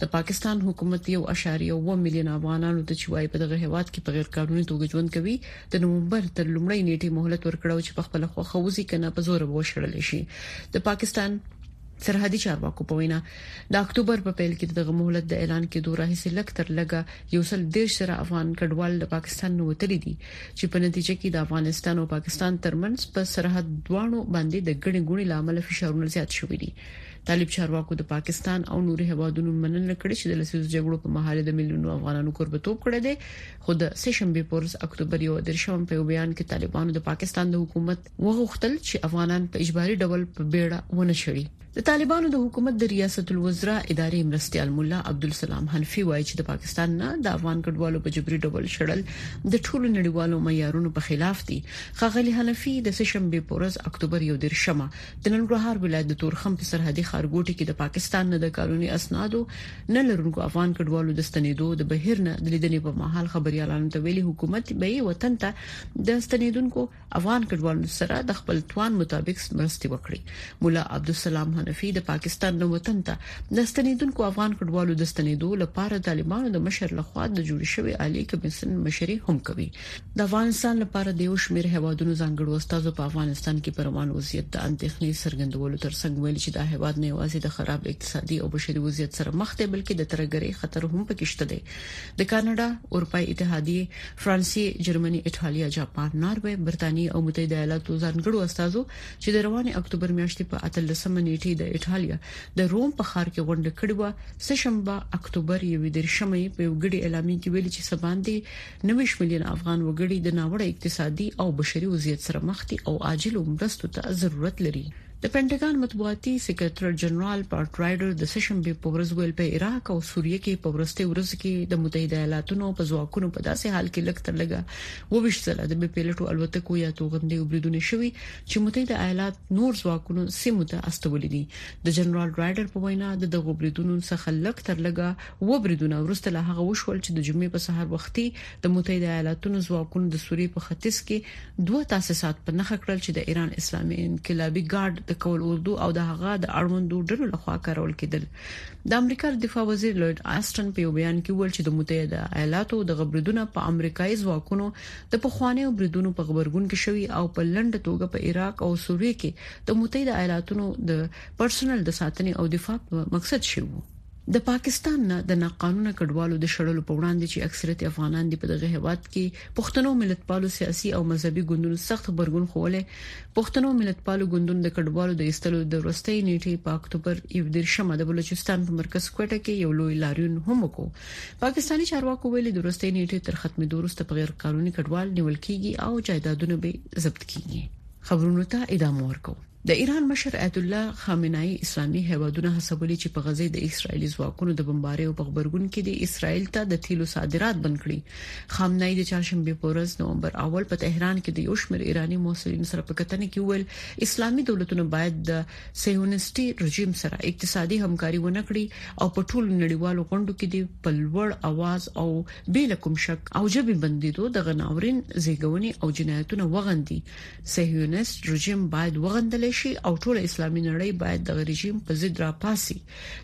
د پاکستان حکومت یو اعشاریه اووه میلیونه افغانانو ته چې وايي په دغه هېواد کې په غیرقانوني توګه ژوند کوي، د نومبر تر لومړۍ نېټې مهلت ورکړ او چې په خپله خوښه وځي که نه په زوره به وشړل شي. د پاکستان سرحدي چارواکو په وینا، د اکتوبر په پیل کې د دغه مهلت د اعلان کېدو راهیسې لږ تر لږه یو سل دېرش زره افغان کډوال له پاکستان نه وتلي دي چې په نتیجه کې د افغانستان او پاکستان ترمنځ په سرحد دواړو باندې د ګڼې ګوڼې له امله فشارونه زیات شوي دي. طالب چارواکو د پاکستان او نورو هوادونو مننه کړې چې د لسیزو جګړو په مهال د ملیونو افغانانو قربتوب کړی دی خو د سشنبه پورز اکتوبر یو درشم په بیان کې طالبانو د پاکستان د حکومت وغوښتل چې افغانان په اجباري ډول په بیړه ونه شړي د طالبانو د حکومت د ریاست الوزرا ادارې مرستيال مولا عبدالسلام حنفي وایي چې د پاکستان نه د افغان کډوالو په جبري ډول شړل د ټولو نړیوالو معیارونو په خلاف دي خغلی حنفي د سشنبه پورز اکتوبر یو درشم د ننګرهار ولایت د تورخم په سرحدي ښارګوټي کې د پاکستان نه د قانوني اسنادو نه لرونکو افغان کډوالو د ستنېدو د بهیر نه د لیدنې په مهال خبريالانو ته ویلي حکومت به یې وطن ته د ستنېدونکو افغان کډوالو سره د خپل توان مطابق مرستې وکړي مولا عبدالسلام حنفي د پاکستان نه وطن ته د ستنېدونکو افغان کډوالو د ستنېدو لپاره طالبانو د مشر لخوا د جوړ شوی عالی کمیسیون مشري هم کوي د افغانستان لپاره د یو شمېر هیوادونو ځانګړو استادو په افغانستان کې پر روان وضعیت د اندېښنې څرګندولو ترڅنګ ویلي چې دا هیواد نه یوازې د خراب اقتصادي او بشري وضعیت سره مخ دی بلکې د ترهګرۍ خطر هم پکې شته دی د کاناډا اروپای اتحادیه فرانسې جرمني ایتالیا جاپان ناروې برتانیې او متحده ایالاتو ځانګړو استادو چې د روان اکتوبر میاشتې په 13 نیټه د ایتالیا د روم په ښار کې غونډه کړې و سه شنبه اکتوبر 21 په یو ګډي اعلامیه کې ویلي چې سباندې نویشت میلیونه افغان وګړي د ناوړه اقتصادي او بشري وضعیت سره مخ دي او عاجلو مرستو ته ضرورت لري. د پنټاګان مطبوعاتي سکرتر جنرال پارټ رایډر د سشنبې په ورځ ویل، په عراق او سوریه کې په وروستیو ورځو کې د متحده ایالاتونو په ځواکونو په داسې حال کې لږ تر لږه اووه ویشت ځله د بېپیلوټو الوتکو یا توغندیو بریدونه شوي چې متحده ایالات نور ځواکونو سیمو ته استولي دي. د جنرال رایډر په وینا، د دغو بریدونو څخه لږ تر لږه اووه بریدونه وروسته له هغه وشول چې د جمعې په سهار وختي د متحده ایالاتونو ځواکونو د سوریې په ختیځ کې دوه تاسیسات په نخښه کړل چې د ایران اسلامي انقلابي ګارد د کول اردو او د هغه د اړوندو ډلو لخوا کارول کېدل د امریکا د دفاع وزیر لوید آستن په یو بیان کې وویل چې د متحده ایالاتو د غبرګونونو په امریکایي ځواکونو د پخوانیو بریدونو په غبرګون کې شوی او په لنډه توګه په عراق او سوریه کې د متحده ایالاتونو د پرسونل د ساتنې او دفاع مقصد شوی وو د پاکستان نه د ناقانونه کډوالو د شړلو په وړاندې چې اکثریت افغانان دي په دغه هیواد کې پښتنو ملتپالو سیاسي او مذهبي ګوندونو سخت خبرګون خوله پښتنو ملتپالو ګوندونو د کډوالو د ایستلو د ورستۍ نیټې په اکتوبر 11 د بلوچستان په مرکز کوټه کې یو لوی لاریون هم وکړ پاکستاني چارواکو ویلي د ورستۍ نیټې تر ختمې دورسته په غیر قانوني کډوال نیول کیږي او جایدادونه به ضبط کیږي خبرونو ته ادامه ورکوي د ایران مشر ایتالله خامنايي اسلامي هیوادونه هڅولي چې په غزه د اسرایلي ځواکونو د بمباریو په غبرګون کې دې اسرایل ته د تیلو صادرات بند کړي خامنايي د چهارشنبه په ورځ نومبر اول په تهران کې د یو شمېر ایراني محصلینو سره په کتنه کې وویل اسلامي دولتونه باید د سیونستي رژیم سره اقتصادي همکاري ونه کړي او په ټولو نړیوالو غونډو کې دې په لوړ اواز او بې له کوم شک او جبې بندیدو د غناورین زیږونې او جنایتونه وغندي صهیونیست رژیم باید وغندل شي او ټول اسلامي نړۍ باید د رژیم په ضد راپاسي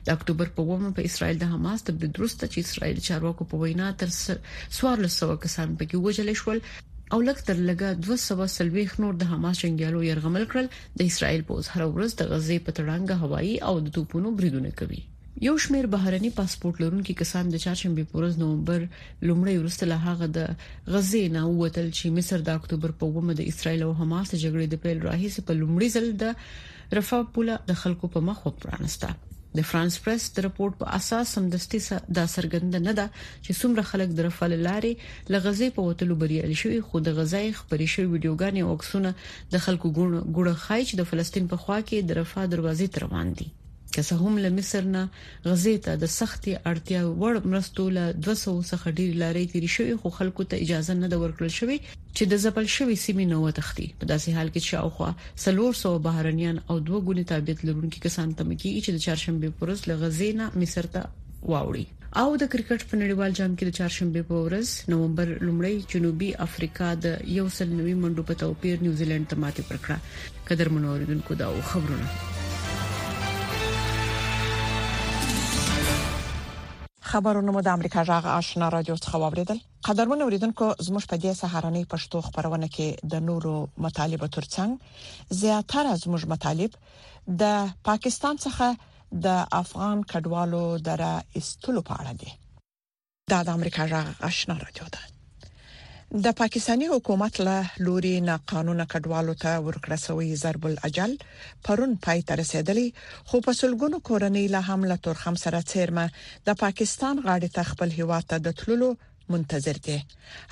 د اکتوبر په ومه په اسرائیل د حماس تر برید وروسته چې اسرائیل چارواکو په وینا تر 1400 کسان پکې وژل شول او لږ تر لږه 200 سلوي خنور د حماس جنگیالو يرغمل کړل د اسرائیل پوز هر ورځ د غزې په تړانګه هوایي او د توپونو بریدونه کوي یو شمېر بهرني پاسپورټ لرونکي کسان د چهارشنبې په ورځ نومبر لومړۍ وروسته له هغه د غزې نه ووتل چې مصر د اکتوبر په اومه د اسرایل او حماس د جګړې د پیل راهیسې په لومړي ځل د رفا پوله د خلکو په مخ وپرانسته د فرانس پریس د رپورت په اساس سمدستي دا څرګند نه ده چې څومره خلک د رفال لارې لغزې په وتلو بریالي شوي خو د غزای خبري شوی ویډیوګانې او عکسونه د خلکو ګوڼه ګوړه خای چې د فلسطین په خوا کې د رفا دروازې تر روان دي که څه هم له مصر نه غزې ته د سختې اړتیا وړ مرستو له دوه سوه څخه ډېرې لارۍ تېرې شوې، خو خلکو ته اجازه نه ده ورکړل شوې، چې د ځپل شوې سیمې نه وتښتي، په داسې حال کې چې شاوخوا څلور سوه بهرنیان او دوه ګونې تابعیت لرونکي کسان تمه کېږي، چې د چهارشنبې پر ورځ له غزې نه مصر ته واوړي. او د کرکټ په نړیوال جام کې د چهارشنبې په ورځ نومبر لومړی جنوبي افریقا د یو سل نوي منډو په توپیر نیوزیلند ته ماتې ورکړه قدر منوریدونکو دا خبرونه خبرونه مو د امریکا جغ آشنا رادیو څخه واوریدل قدرمن اوریدونکو زموږ په دې سهارنۍ پښتو خبرونه کې د نورو مطالبه ترڅنګ زیاتره زموږ مطالب د پاکستان څخه د افغان کډوالو د را ایستلو په اړه دی. دا د امریکا جغ آشنا رادیو ده. د پاکستاني حکومت له لوري ناقانونه کډوالو ته ورکړه شوی ضرب الاجل پرون پای ته رسیدلی خو په سلګونو کورنۍ لا هم له تورخم سره چیرمه د پاکستان غاړې ته خپل هیواد ته د تللو منتظر دي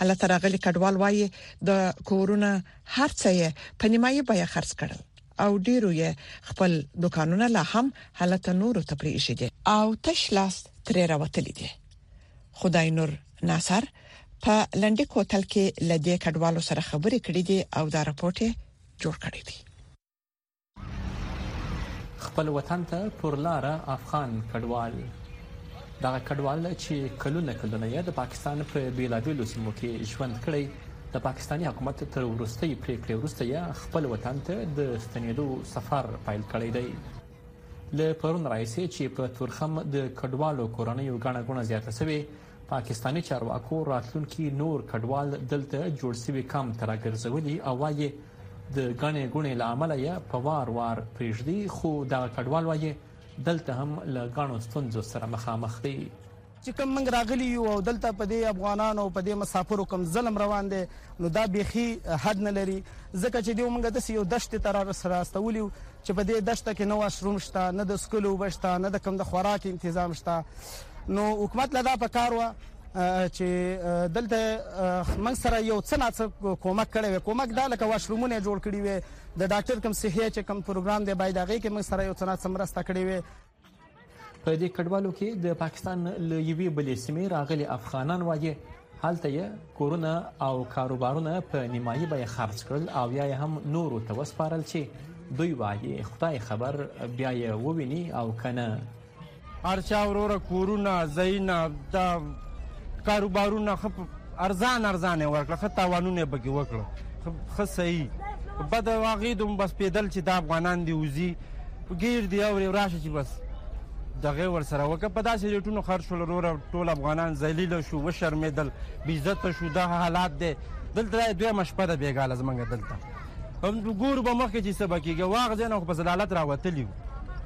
الله تراغلي کډوال وایي د کورونه هرڅه یې په نیمایي بیا خرڅ کړل او ډیرو یې خپل دکانونه لا هم حالت نورو ته پریښي دي او تش لاس ترې راوتلي دي خدای نور ناصر په لندې کوتل کې لدې کډوالو سره خبرې کړې دي او دا راپورټ جوړ کړی دی خپل وطن ته پر لار افغان کډوال دغه کډوال چې کلونه کلونه یې د پاکستان په بیلابیلو سیمو کې ژوند کړی د پاکستاني حکومت تر وروستۍ پریکړې وروسته یې خپل وطن ته د ستنېدو سفر پیل کړی دی له پرون راهیسې چې په تورخم د کډوالو کورنیو ګڼه ګوڼه زیاته شوې پاکستاني چارواکو راتلونکي نور کډوال دلته جوړ شوي کمپ ته راګرځولي او وايي د غنې غونې له امله یې په وار وار پریږدي خو دا کډوال وايي دلته هم له غنو ستونزو سره مخامخ دي چې کوم موږ راغلي یو او دلته په دې افغانانو او په دې مسافرو کوم ظلم روان دی نو دا بيخي حد نه لري ځکه چې دیو موږ د یو دشت تر سره استولیو چې په دې دشته کې نه واش روم شته نه د سکلو اوبه شته نه د کوم د خوراک انتظام شته نو حکومت له دا په کار و چې دلته موږ سره یو څه ناڅه کومک کړي وي کومک دا لکه واشرومونه جوړ کړي وي د ډاکټر کم صحي چې کم پروګرام دی باید هغه کې موږ سره یو څه ناڅه مرسته کړي وي په دې کډوالو کې د پاکستان له یوې بلې سیمې راغلي افغانان وایي هلته یې کورونه او کاروبارونه په نیمایي بیه خرڅ کړل او یا هم نورو ته وسپارل چې دوی وایي خدای خبر بیا یې وویني او کنه هرچا وروره کورونه ځایونه دا کاروبارونه خپ ارزان ارزان ورکړه خو تاوانونه به کې وکړه خو صحیح بد واغې دوم بس پیدل چې دا افغانان دی وزي ګیر دی اورې راشه چې بس دغه ور سره وکړه په داسې ریټونو خرج شول وروره ټول افغانان ذلیل شو وشرمېدل بیزت شو دا حالات دی دلته دوه مشپه ده بیګاله زمونږ دلته هم ګورو به مخکې چې سبا کېږي واغ ځنه خو په زلالت راوتلی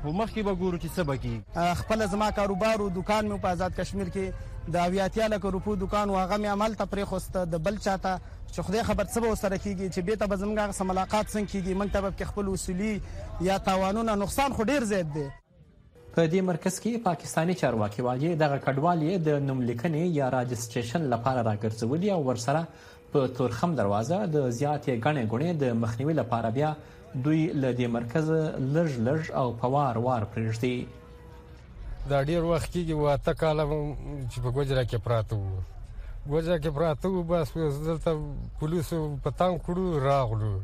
خو مخکې به ګورو چې سبا کېږي خپل زما کاروبار او دکان مې په آزاد کشمیر کې د اویاتیا لکه روپو دکان واغه مې عمل ته پرې خوسته د بل چاته چې خدای خبر څه به ورسره کېږي، چې بېرته به زموږ هغه څه ملاقات څنګه کېږي، موږ ته به پکې خپل اصولي یا تاوانونه، نقصان خو ډېر زیات دی. په دې مرکز کې پاکستاني چارواکي وايي، دغه کډوال یې د نوم لیکنې یا راجسټرېشن لپاره راګرځولي او ورسره په تورخم دروازه د زیاتې ګڼې ګوڼې د مخنیوي لپاره بیا دوی له دې مرکزه لږ لږ او په وار وار پرېږدي. دا ډېر وخت کېږي و اته کاله چې په ګوجرا کې پراته وو. ګوجرا کې پراته وو بس اوس دلته پولیسو په تنګ کړو راغلو.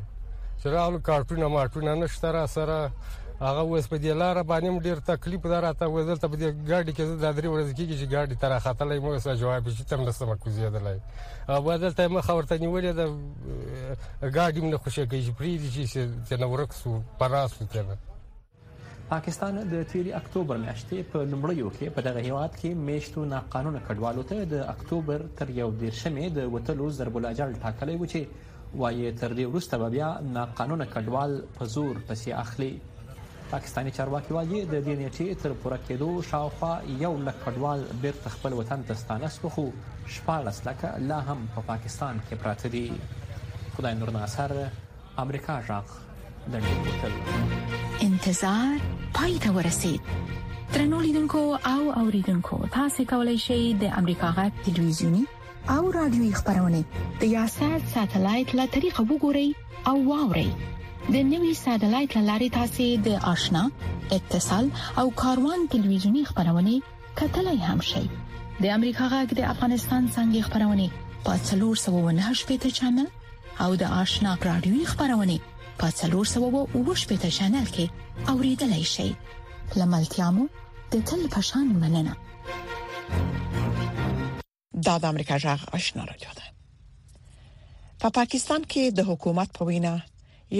چې راغلو کارټونه مارټونه نشته را سره هغه اوس په دې لار باندې ډیر تکلیف دا راته و دلته په دې ګاډي کې د درې ورځې کېږي چې ګاډي تر خاتلې مو سره جواب چې تم نسته مکوزیدلای او دلته مخ ورته نیولې د ګاډي مې نه خوشېږي چې پریدي چې څنګه ورک سو پراس سو څنګه پاکستان د تیری اکتوبر میاشتې په لومړیو کې په دغه هیواد کې میشتو ناقانونه کډوالو ته د اکتوبر تر یو دیرشمې د وتلو ضرب الاجل ټاکلی و چې وایي تر دې وروسته به بیا ناقانونه کډوال په زور پسې اخلي پاکستاني چارواکي وايي، د دې نېټې تر پوره کېدو شاوخوا یو لک کډوال بېرته خپل وطن ته ستانه شوه، خو شپاړس لکه لا هم په پاکستان کې پراته دي. خدای نور ناصر، امریکا غږ، لنډۍ بوتل. انتظار پای ته ورسید. درنو لیدونکو او اوریدونکو تاسو کولی شئ د امریکا غږ تلویزیونی او رادیوي خبرونه د یاشر ساتلایت له طریقو وګورئ او واورئ د نوي ساتلایت لارې تاسو د آشنا اتصال او کاروان ټلویزیونی خبرونه کتلای هم شئ د امریکا غږ د افغانستان څنګه خبرونه په 398 پیټه چنل او د آشنا رادیوي خبرونه په 398 پیټه چنل کې اوریدلای شئ لملتيامو د تل پشان مننه دا د امریکا جغ آشنا را ده په پاکستان کې د حکومت په وینا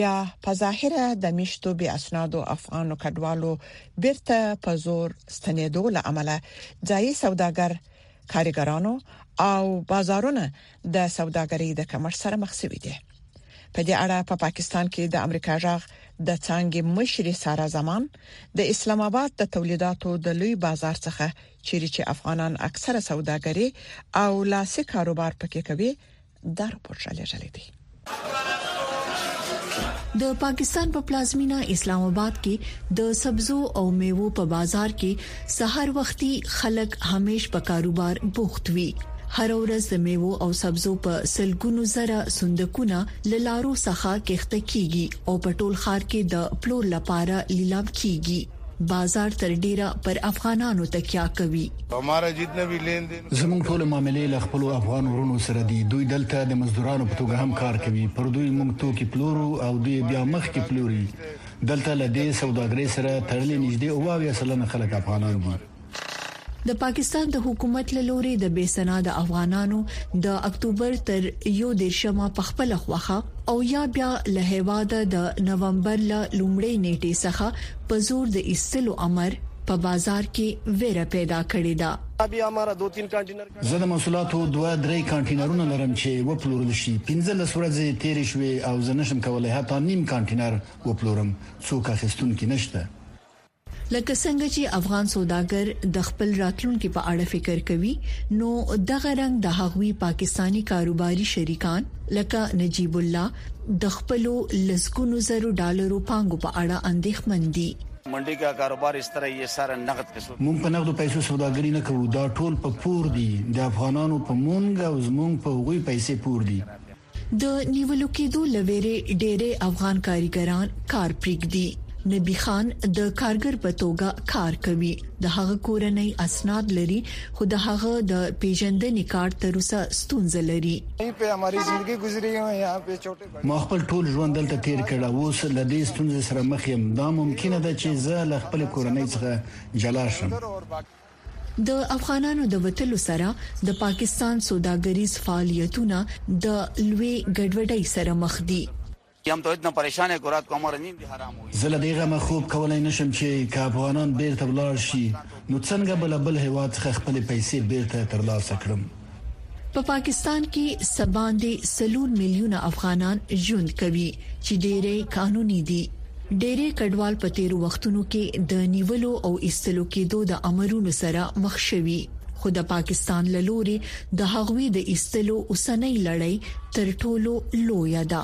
یا په ظاهر د مشتو بي اسنادو افغانو کډوالو بیرته په زور ستنېدو لامل ځای سوداګر کارګرانو او بازارونه د سوداګرۍ د کمښت سره مخ شوې دي په دې اړه په پاکستان کې د امریکا جغ د څنګه مشري سارا زمان د اسلام آباد د تولیداتو د لوی بازار څخه چیرې چې افغانان اکثره سوداګري او لاسي کاروبار پکې کوي دا رپورټ را لېږلی دی د پاکستان په پلازمینه اسلام آباد کې د سبزو او میوو په بازار کې سحر وختي خلک همیشه په کاروبار بوخت وي هر ورځ د میوو او سبزو په سلګونو زره صندوقونه لارو څخه کښته کیږي او په ټول ښار کې د پلور لپاره لیلام کیږي بازار تر ډیره پر افغانانو تکیا کوي همارا جتنا بھی لین دین زموږ ټول معاملې له خپل افغان ورونو سره دي دوی دلته د مزدورانو په توګه هم کار کوي پر دوی موږ توکي پلورو او دوی بیا مخ کې پلوري دلته له دې سوداګرۍ سره تړلې نږدې 92 سلنه خلک افغانان دي د پاکستان د حکومت له لوري د بې سناده افغانانو د اکتوبر تر یو دیرشمه په خپل خوښه او یا بیا له هیواده د نومبر له لومړۍ نیټې څخه په زور د ایستلو امر په بازار کې ویره پیدا کړې ده. زه د محصولاتو دوه درې کانټینرونه لرم چې وپلورل شي، پنځلس ورځې تېرې شوې او زه نشم کولای حتی نیم کانټینر وپلورم، څوک اخیستونکي نشته. لکه څنګه چې افغان سوداګر د خپل راتلونکي په اړه فکر کوي نو دغه رنګ د هغوي پاکستاني کاروباري شریکان لکه نجیب الله د خپلو لسګونو زرو ډالرو پانګو په اړه اندیښمن دي. منډي کا کاروبار اس طرح یې سارا نقد کې سود. مونږ په نقدو پیسو سوداګري نه کوو دا ټول په پور دي د افغانانو په مونږ او زمونږ په هغوي پیسې پور دي. د نیول کېدو له وېرې ډېری افغان کاريګران کار پرېږدي. نبي خان د کارګر په توګه کار کوي، د هغه کورنۍ اسناد لري، خو د هغه د پېژندنې کارت تر اوسه ستونزه لري. ما خپل ټول ژوند دلته تېر کړ او اوس له دې ستونزې سره مخ یم. دا ممکنه ده چې زه له خپلې کورنۍ څخه جلا شم. د افغانانو د وتلو سره د پاکستان سوداګریز فعالیتونه د لوی ګډوډۍ سره مخ دي. هم تو اتنا پریشان هې کو رات کو هماره نیم بی حرام هوی. زه له دې غمه خوب کولای نه شم چې که افغانان بېرته ولاړ شي نو څنګه به له بل هېواد څخه خپلې پیسې بېرته ترلاسه کړم. په پاکستان کې څه باندې سلور میلیونه افغانان ژوند کوي چې ډېری قانوني دي ډېری کډوال په تیرو وختونو کې د نیولو او ایستلو کېدو د امرونو سره مخ شوي خو د پاکستان له لوري د هغوی د ایستلو اوسنۍ لړۍ تر ټولو لویه ده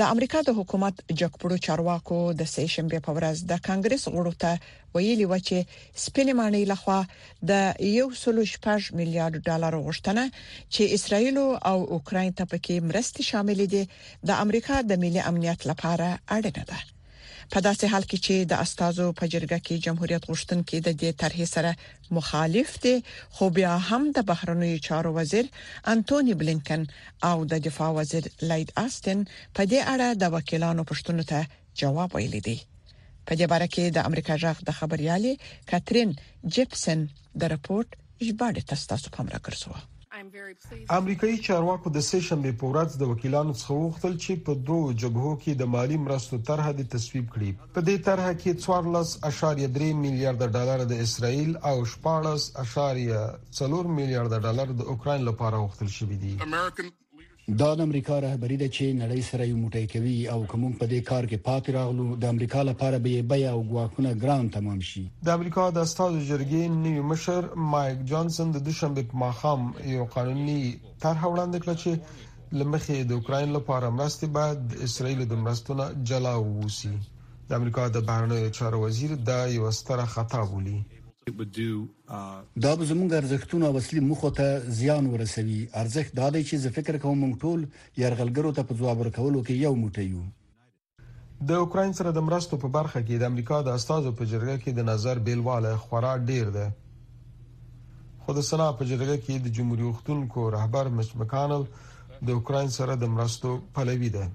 د امریکا د حکومت جګپړو چارواکو د سې شنبه په ورځ د کانګرس غړو ته ویلي و چې سپینې ماڼۍ لخوا د 1.6 میلیارډ ډالر غوښتنه چې اسرایل او اوکرين ته پکې مرستې شامل دي د امریکا د ملي امنیت لپاره اړینه ده په داسې حال کې چې د استادو په جرګه کې جمهوریت غوښتونکي د دې طرحې سره مخالف دي خو بیا هم د بهرنیو چارو وزیر انټونی بلینکن او د دفاع وزیر لید استن په دې اړه د وکیلانو پښتنو ته جواب ویلي دي په دې باره کې د امریکا جغ د خبريالي کاترین جپسن د رپورټ ژباړې ته ستاسو پام راګرځوه. امریکایي چارواکو د سه شنبې په ورځ د وکیلانو څخه وغوښتل چې په دوو جبهو کې د مالي مرستو طرحه دې تصویب کړي. په دې طرحه کې 14.3 میلیارد ډالر د اسراییل او 14.4 میلیارد ډالر د اوکراین لپاره غوښتل شوي دي. دا د امریکا رهبري ده چې نړۍ سره یو موټی کوي او که موږ په دې کار کې پاتې راغلو د امریکا لپاره به یې بیه او ګواښونه ګران تمام شي. د امریکا د استازو جرګې نوي مشر مایک جانسن د دوشنبې په ماښام یو قانوني طرحه وړاندې کړه چې له مخې یې د اوکراین لپاره مرستې باید د اسراییل د مرستو نه جلا واوسي. د امریکا د بهرنیو چارو وزیر دا یوه ستره خطا بولي. دا به زموږ ارزښتونو او اصلي موخو ته زیان ورسوي ارزښت دا دی چې زه فکر کوم موږ ټول يرغلګرو ته په ځواب ورکولو کې یو موټی یو د اوکرين سره د مرستو په برخه کې د امریکا د استادو په جرګه کې د نظر بیلواله خورا ډیر دی خو د سنا په جرګه کې د جمهوریت غوښتونکو رهبر مچ مکانل د اوکرين سره د مرستو پلوي دی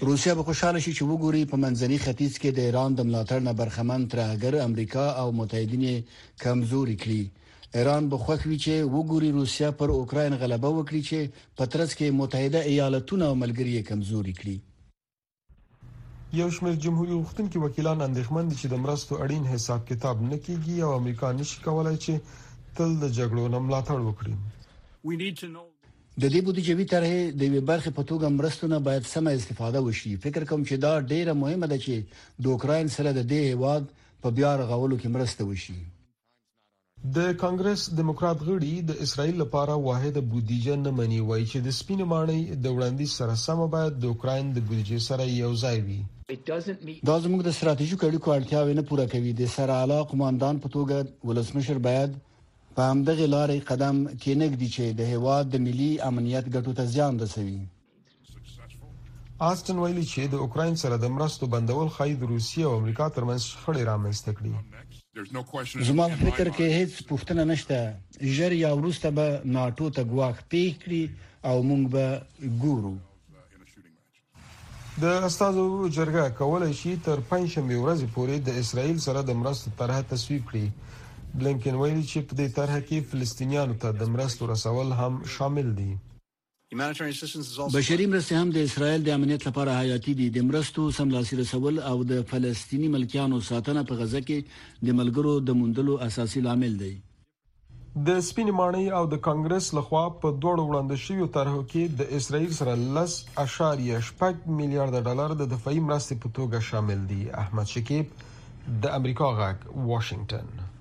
روسیه به خوشحاله شي چې وګوري په منځني ختیځ کې د ایران د ملاتړ نه برخمن ترهګر امریکا او متحدین یې کمزوري کړي. ایران به خوښ وي چې وګوري روسیه پر اوکراین غلبه وکړي چې په ترڅ کې یې متحده ایالتونه او ملګري یې کمزوري کړي. یو شمېر جمهوري غوښتونکي وکیلان اندېښمن دي چې د مرستو اړین حساب کتاب نه کېږي او امریکا نه شي کولای چې تل د جګړو نه ملاتړ وکړي. د دې بودیجوي طرحې د یوې برخې په توګه مرستو نه باید سمه استفاده وشي. فکر کوم چې دا ډېره مهمه ده چې د اوکراین سره د دې هېواد په بیا رغولو کې مرسته وشي. د کانګرس دموکرات غړي د اسراییل لپاره واحده بودیجه نه مني، وايي چې د سپینې ماڼۍ د وړاندیز سره سمه باید د اوکراین د بودیجې سره یو ځای وي. دا زموږ د ستراتیژیکو اړیکو اړتیاوې نه پوره کوي. د سر اعلی قوماندان په توګه ولسمشر باید په همدغې لارې قدم کېنږدي چې د هېواد د ملي امنیت ګټو ته زیان رسوي. آسټن ویلي چې د اوکراین سره د مرستو بندول ښايي د روسیې او امریکا ترمنځ شخړې رامنځته کړي. زما په فکر کې هیڅ پوښتنه نشته، ژر یا وروسته به ناټو ته ګواښ پیښ کړي او موږ به ګورو. د استازو جرګه کولای شي تر پنجشنبې ورځې پورې د اسراییل سره د مرستو طرحه تصویب کړي. بلینکن ویلي چې په دې طرحه کې فلسطینیانو ته د مرستو رسول هم شامل دي. بشري مرستې هم د اسرائیل د امنیت لپاره حیاتي دي. د مرستو سملاسي رسول او د فلسطیني ملکیانو ساتنه په غزه کې د ملګرو د موندلو اساسي لامل دی. د سپینې ماڼۍ او د کانګرس له خوا په دواړو وړاندې شویو طرحو کې د اسرائیل سره لس اعشاریه شپږ میلیارده ډالر د دفاعي مرستې په توګه شامل دي. احمد شکیب، د امریکا غږ، واشنګټن.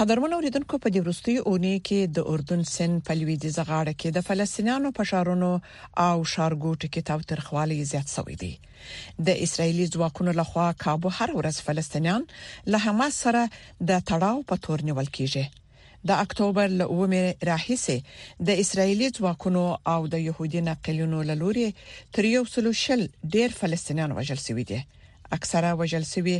قدرمن اوریدونکو په دې وروستیو اونۍ کې د اردن سن په لویدیزه غاړه کې د فلسطینیانو په شارونو او شارګوټو کې تاوتریخوالی زیات شوی دی د اسرایلی ځواکونو لخوا کابو هر ورځ فلسطینیان له حماس سره د تړاو په تور نیول کیږي د اکتوبر له اومه راهیسه د اسرایلی ځواکونو او د يهودي ناقلینو له لوري تر یو سلو شل ډیر فلسطینیان وژل شوی دي اکثره وژل شوی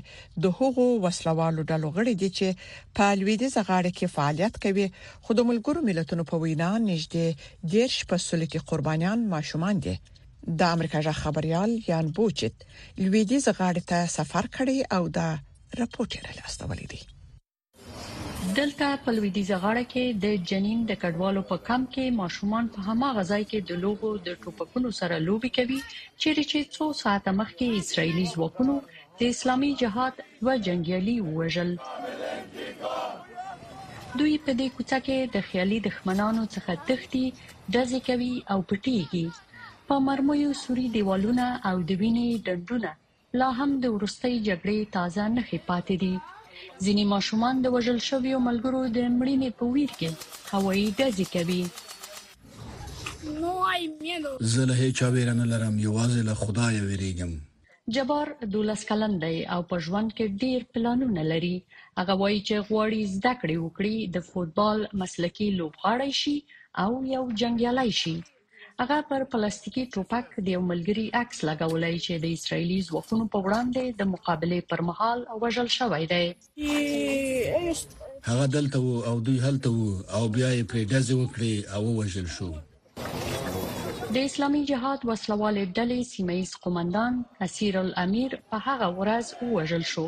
د هغو وسلوالو ډلو غړي دي چې په لویدیځ غاړه کې فعالیت کوي خو د ملګرو ملتونو په وینا نږدې 10 په سل کې قربانیان ماشومان دي د امریکا جا خبريال یان بوچت لویدیځ غاړه ته سفر کړی او دا رپورټ یې راستولی دی دلته په لویدیځه غاړه کې د جنین د کډوالو په کمپ کې ماشومان په هماغه ځای کې د لوبو د ټوپکونو سره لوبي کوي چیرې چې څو ساعته مخکې اسرایلی ځواکونو د اسلامي جهاد دوه جنگیالي وژل دوی په دې کوڅه کې د خیالي دښمنانو څخه تښتي دزي کوي او پټيږي په مرمویو سوري دیوالونه او د وینې ډنډونه لا هم د وروستۍ جګړې تازه نښې پاتې دي. ځینې ماشومان د وژل شویو ملګرو د مړینې په ویر کې هوایي ډزې کوي. زه له هیچا ویره نه لرم، یوازې له خدایه ویریږم. جبار دوولس کلن دی او په ژوند کې ډیر پلانونه لري. هغه وایي چې غواړي زده کړې وکړي، د فوټبال مسلکي لوبغاړی شي او یو جنګیالی شي. هغه پر پلاستیکي ټوپک د یو ملګري عکس لګولای چې د اسرایلی ځواکونو په وړاندې د مقابله پر مهال وژل شوی دی هغه دلته وو او دوی هلته وو او بیا یې پرې ډزې وکړې او وژل شو د اسلامي جهاد وسلوالې ډلې سیمایز قومندان اسیر الامیر په هغه ورځ وژل شو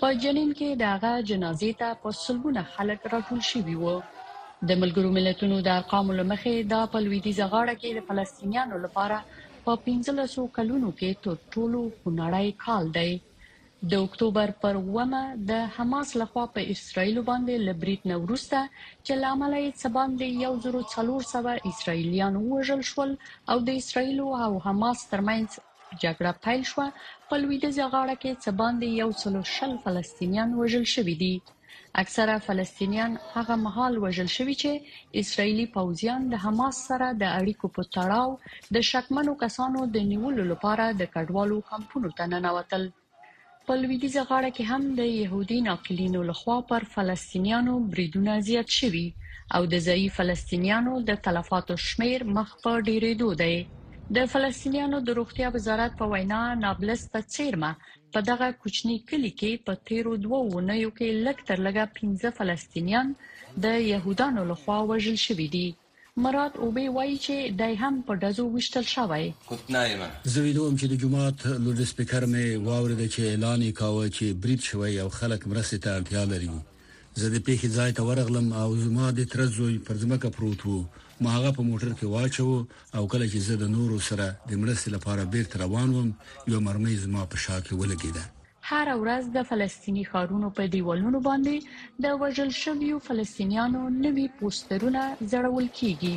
په جنین کې دغه جنازې ته په سلګونه خلک راټول شوي وو د ملګرو ملتونو د ارقامو لمخې دا په لویدیزه غاړه کې د فلسطینیانو لپاره په 1500 کلونو کې تر ټولو خونړی کال دی د اکتوبر پر ومه د حماس لخوا په اسرایل باندې لبریټ نوروسته چې لامل یې څه باندې 1400 اسرایلیان وژل شول او د اسرایل او حماس ترمنځ جګړه پیل شو په لویدیزه غاړه کې څه باندې 140 فلسطینیان وژل شوې دي اکثره فلسطینیان هغه مهال وژل شوي چې اسراییلي پوځیان له حماس سره د اړیکو په تړاو د شکمنو کسانو د نیولو لپاره د کډوالو کمپونو ته ننوتل. په لویدیځه غاړه کې هم د يهودي ناقلینو لخوا پر فلسطینیانو بریدونه زیات شوي او د ځایي فلسطینیانو د تلفاتو شمیر مخ په ډیریدو دی. د فلسطینیانو د روغتیا وزارت په وینا، نابلس په څیرمه په دغه کوچني کلي کې په تیرو دوو اونیو کې لږ تر لږه 15 فلسطینیان د يهودانو لخوا وژل شوي دي مراد اوبه وایي چې دای هم په دزو وشتل شوی زه ویدوم چې د جمعات لوډسپیکر مې واورید چې اعلان یې کاوه چې برید شوی او خلک مرستې ته اړتیا لري زه د پېښې ځای ته ورغلم او زما د تره زوی پر ځمکه پروت و، ما هغه په موټر کې واچوه او کله چې زه د نورو سره د مرستې لپاره بېرته روان وم، یوه مرمۍ زما په شا کې ولګېده. هره ورځ د فلسطیني ښارونو په دیوالونو باندې د وژل شویو فلسطینیانو نوي پوسټرونه ځړول کېږي.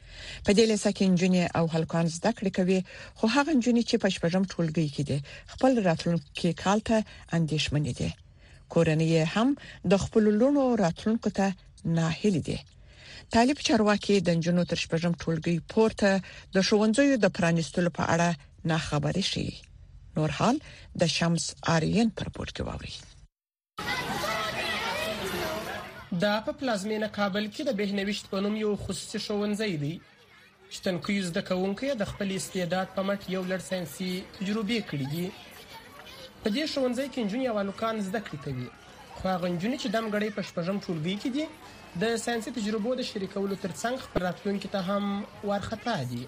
په دې لیسه کې نجونې او هلکان زده کړې کوي خو هغه نجونې چې په شپږم ټولګي کې دي خپل راتلونکي کال ته اندیشمنې دي کورنۍ هم د خپل لونو راتلونکو ته ناهیلې دي طالب چارواکي د نجونو تر شپږم ټولګي پورته د ښوونځیو د پرانیستلو په اړه ناخبري شي نور حال د شمس آریان پر پورت کې ووري دا په پلازمینه کابل کې د بهنویشت په نوم یو خصوصي ښوونځی دی چې تنکیو زده کوونکي د خپل استعداد په مټ یو لړ ساینسي تجربې کړې دي په دې ښوونځی کې نجونې او هلکان زده کړې کوي خو هغه نجونې چې دمګړۍ په شپږم ټولګۍ کې دي د ساینسي تجربو د شریکولو ترڅنګ خپل راتلونکي ته هم وارخطا دي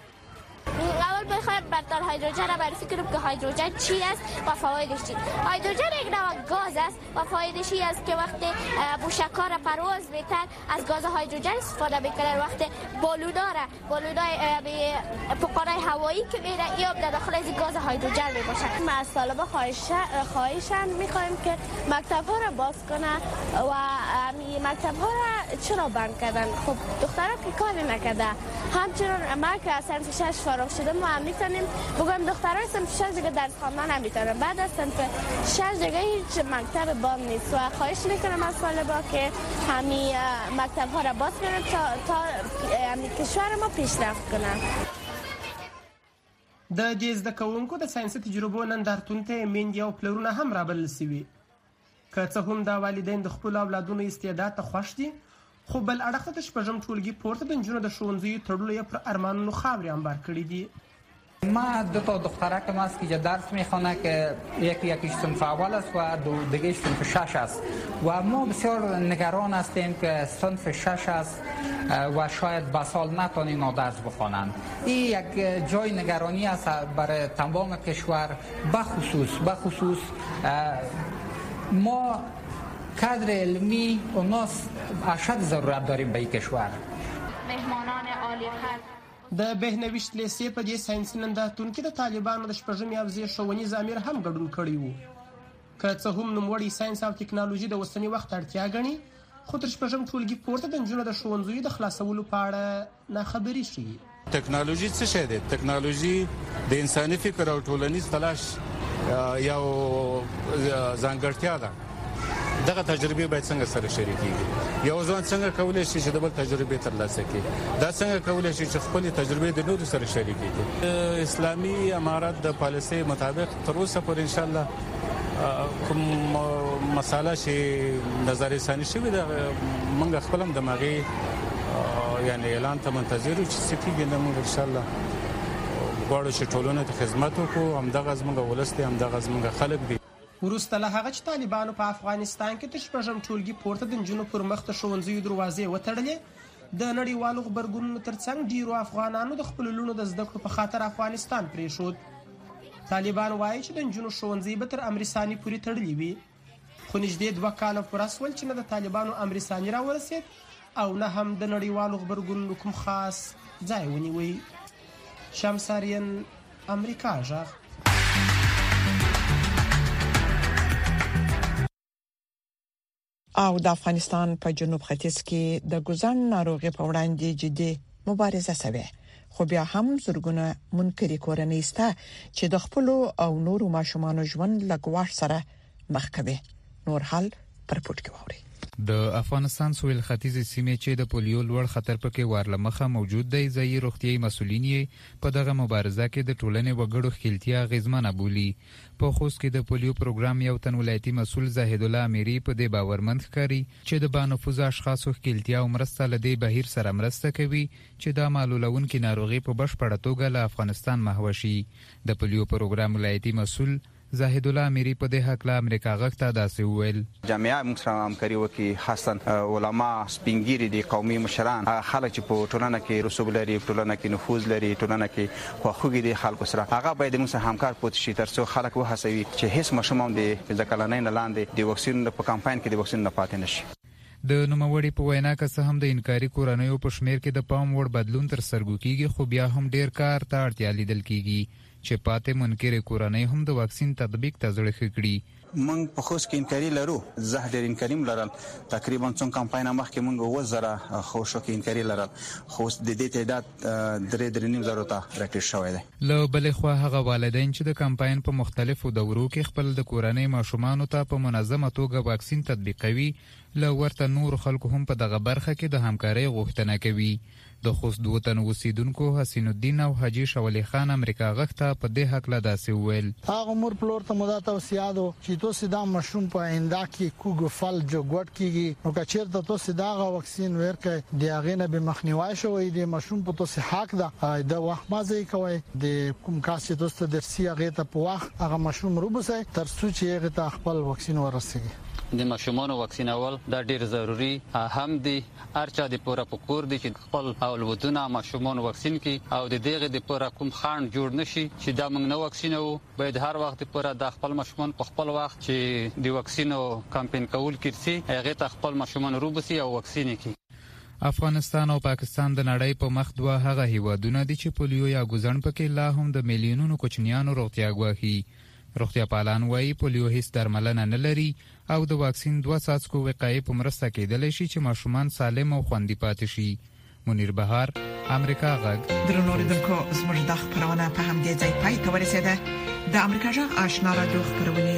اول بخواهد برتر هایدروجن را معرفی کنم که هایدروجن چی است و فوایدش چی هایدروجن یک نوع گاز است و فوایدش است که وقتی موشکار را پرواز میتن از گاز هایدروجن استفاده میکنن وقتی بالونا را بالونا پقانای هوایی که میره یا در داخل از گاز هایدروجن میباشد ما از طالبا خواهشن میخوایم که مکتب ها را باز کنه و مکتب ها را چرا بند کردن خب دخترها که کاری نکرده همچنان ما که از صنف 6 فارغ شدم ما میتونیم بگم دخترای صنف 6 دیگه درس خواندن نمیتونن بعد از صنف 6 دیگه هیچ مکتب بام نیست و خواهش میکنم از طالبا که همی مکتب ها را باز کنند تا, تا همی کشور ما پیشرفت کنند د دې زده کوونکو د ساينسي تجربو نندارتون ته میندې او پلرونه هم رابلل شوي که څه هم دا والدین د خپلو اولادونو استعداد ته خوښ دي، خو بل اړخ ته د شپږم ټولګي پورته د نجونو د ښوونځیو تړلو یې پر ارمانونو خاورې انبار کړې دي. ما دو تا دخترکم است که درس میخوانه که یکی یکیش صنف اول است و دو دیگیش صنف شش است و ما بسیار نگران هستیم که صنف شش است و شاید به سال نتانینا درس بخوانند این یک جای نگرانی است برای تمام کشور بخصوص بخصوص ما کادر علمی و ناس اشد ضرورت داریم به کشور مهمانان عالی خط د بهنویشت لیسې په دې ساینسي نندارتون کې د طالبانو د شپږمې حوزې ښوونیز امیر هم ګډون کړی و. که څه هم نوموړی ساینس او تکنالوژي د اوسني وخت اړتیا ګڼي، خو تر شپږم ټولګي پورته د نجونو د ښوونځیو د خلاصولو په اړه ناخبري ښيي. تکنالوژي څه شی دی؟ تکنالوژي د انساني فکر او ټولنیز تلاش یو ځانګړتیا ده. دغه تجربې باید څنګه سره شریکېږي؟ یو ځوان څنګه کولی شي چې د بل تجربې ترلاسه کړي؟ دا څنګه کولی شي چې خپلې تجربې د نورو سره شریکې کړي؟ د اسلامي امارت د پالیسۍ مطابق تر اوسه پورې ان شاء الله کوم مساله چې نظر ثاني شوی دا موږ خپل هم د مغي یعنی اعلان ته منتظر یو چې سکیږي نو موږ ان شاء الله غواړو چې ټولنه ته خدمت وکړو هم دغه زموږ ولست هم دغه زموږ خلک دي وروسته له هغه چې طالبانو په افغانستان کې تر شپږم ټولګي پورته د نجونو پر مخ د ښوونځیو دروازې وتړلې د نړیوالو غبرګونونو ترڅنګ ډیرو افغانانو د خپل لونو د زده کړو په خاطر افغانستان پریښود طالبان وايي چې د نجونو ښوونځي به تر امر ثاني پورې تړلي وي خو نږدې دوه کاله پوره شول چې نه د طالبانو امر ثاني راورسېد او نه هم د نړیوالو غبرګونونو کوم خاص ځای ونیوي شمسارین امریکا غږ او د افغانستان په جنوب ختیځ کې د ګوزن ناروغي په وړاندې جدي مبارزه شوه خو بیا هم زرګونه منکري کورنۍ سته چې د خپل او نورو ماشومان ژوند لګواښ سره مخ کوي نور حال پر پورت کې ووري د افغانستان سویل ختیځې سیمې چې د پولیو لوړ خطر پکې وارله مخه موجود دی ځایي روغتیايي مسولین یې په دغه مبارزه کې د ټولنې وګړو ښکیلتیا اغیزمنه بولی په خوست کې د پولیو پروګرام یو تن ولایتي مسول زاهدالله امیري په دې باورمند ښکاري چې د بانفوذه اشخاصو ښکیلتیا او مرسته له دې بهیر سره مرسته کوي چې دا معلولونکې ناروغي په بشپړه توګه له افغانستان محوه شي. د پولیو پروګرام ولایتي مسول زاهدالله امیري په دې هکله امریکا غږ ته داسې وویل. جامعه موږ سره همکاري وکړي، خاصتاً علما، سپین ږیري دي، قومي مشران، هغه خلک چې په ټولنه کې رسوب لري، په ټولنه کې نفوذ لري، ټولنه کې خواخوږي دې خلکو سره هغه باید موږ سره همکار پوت شي تر څو خلک وهڅوي چې هیڅ ماشوم هم د پنځه کلنۍ نه لاندې د واکسین په کمپاین کې د واکسین نه پاتې نه شي. د نوموړي په وینا که څه هم د انکاري کورنیو په شمېر کې د پام وړ بدلون تر سترګو کېږي خو بیا هم ډېر کار ته اړتیا لیدل کېږي چې پاتې منکرې کورنۍ هم د واکسین تطبیق ته زړه ښه کړي. مونږ په خوست کې انکويري لرو زه ډير انکويري هم لرل تقريبا څو کمپاينه مخکې مونږ اووه زره خوشو کې انکويري لرل خو اوس د دې تعداد درې درې نيم زرو ته راټيټ شوی دی. له بلې خوا هغه والدين چې د کمپاين په مختلفو دورو کې خپل د کورنۍ ماشومانو ته په منظمه توګه واکسين تطبيقوي له ورته نورو خلکو هم په دغه برخه کې د همکارۍ غوښتنه کوي. د خوست دوو تنو اوسېدونکو حسین الدین او حاجي شولې خان امریکا غږ ته په دې هکله داسې وویل. هغه مور پلور ته مو دا توصیه ده چی توسی دا مشروم په اینده کی کوږ فل جو ګوډ کیږی نو که چیرته توسی داغه وکسین ویرکړی دی هغی نه به مخنیوای شوی دی مشروم په توسی حق ده ای ده وخت ما ضایع کوی دی کوم کس چی توسی ته درسی هغی ته په وخت هغه مشروم روبوسی تر څو چی هغی ته خپل وکسین ورسیږی. د ماشومانو واکسینول دا ډیر ضروری هم دی. هر چا دې پوره په کور دي چې خپل اول ودونه ماشومون واکسین کړي او د دېغې دې پوره کوم خنډ جوړ نه شي چې دا مونږ نه واکسینوو باید هر وخت دې پوره دا خپل ماشومون په خپل وخت چې د واکسینو کمپین کول کیرسي هغې ته خپل ماشومون روبسي او واکسین یې کړي. افغانستان او پاکستان د نړۍ په مخ دوه هغه هېوادونه دي چې پولیو یا ګوزڼ پکې لا هم د میلیونونو کوچنیانو روغتیا ګواښي. روغتیاپالان وايي، پولیو هېڅ درملنه نه لري او د واکسین دوه څاڅکو وقایې په مرسته کېدلی شي چې ماشومان سالم او خوندي پاتې شي. منیر بهار، امریکا غږ، درنو لیدونکو، زموږ دا خپرونه په همدې ځای پای ته ورسېده. د امریکا غږ آشنا راډیو خپرونې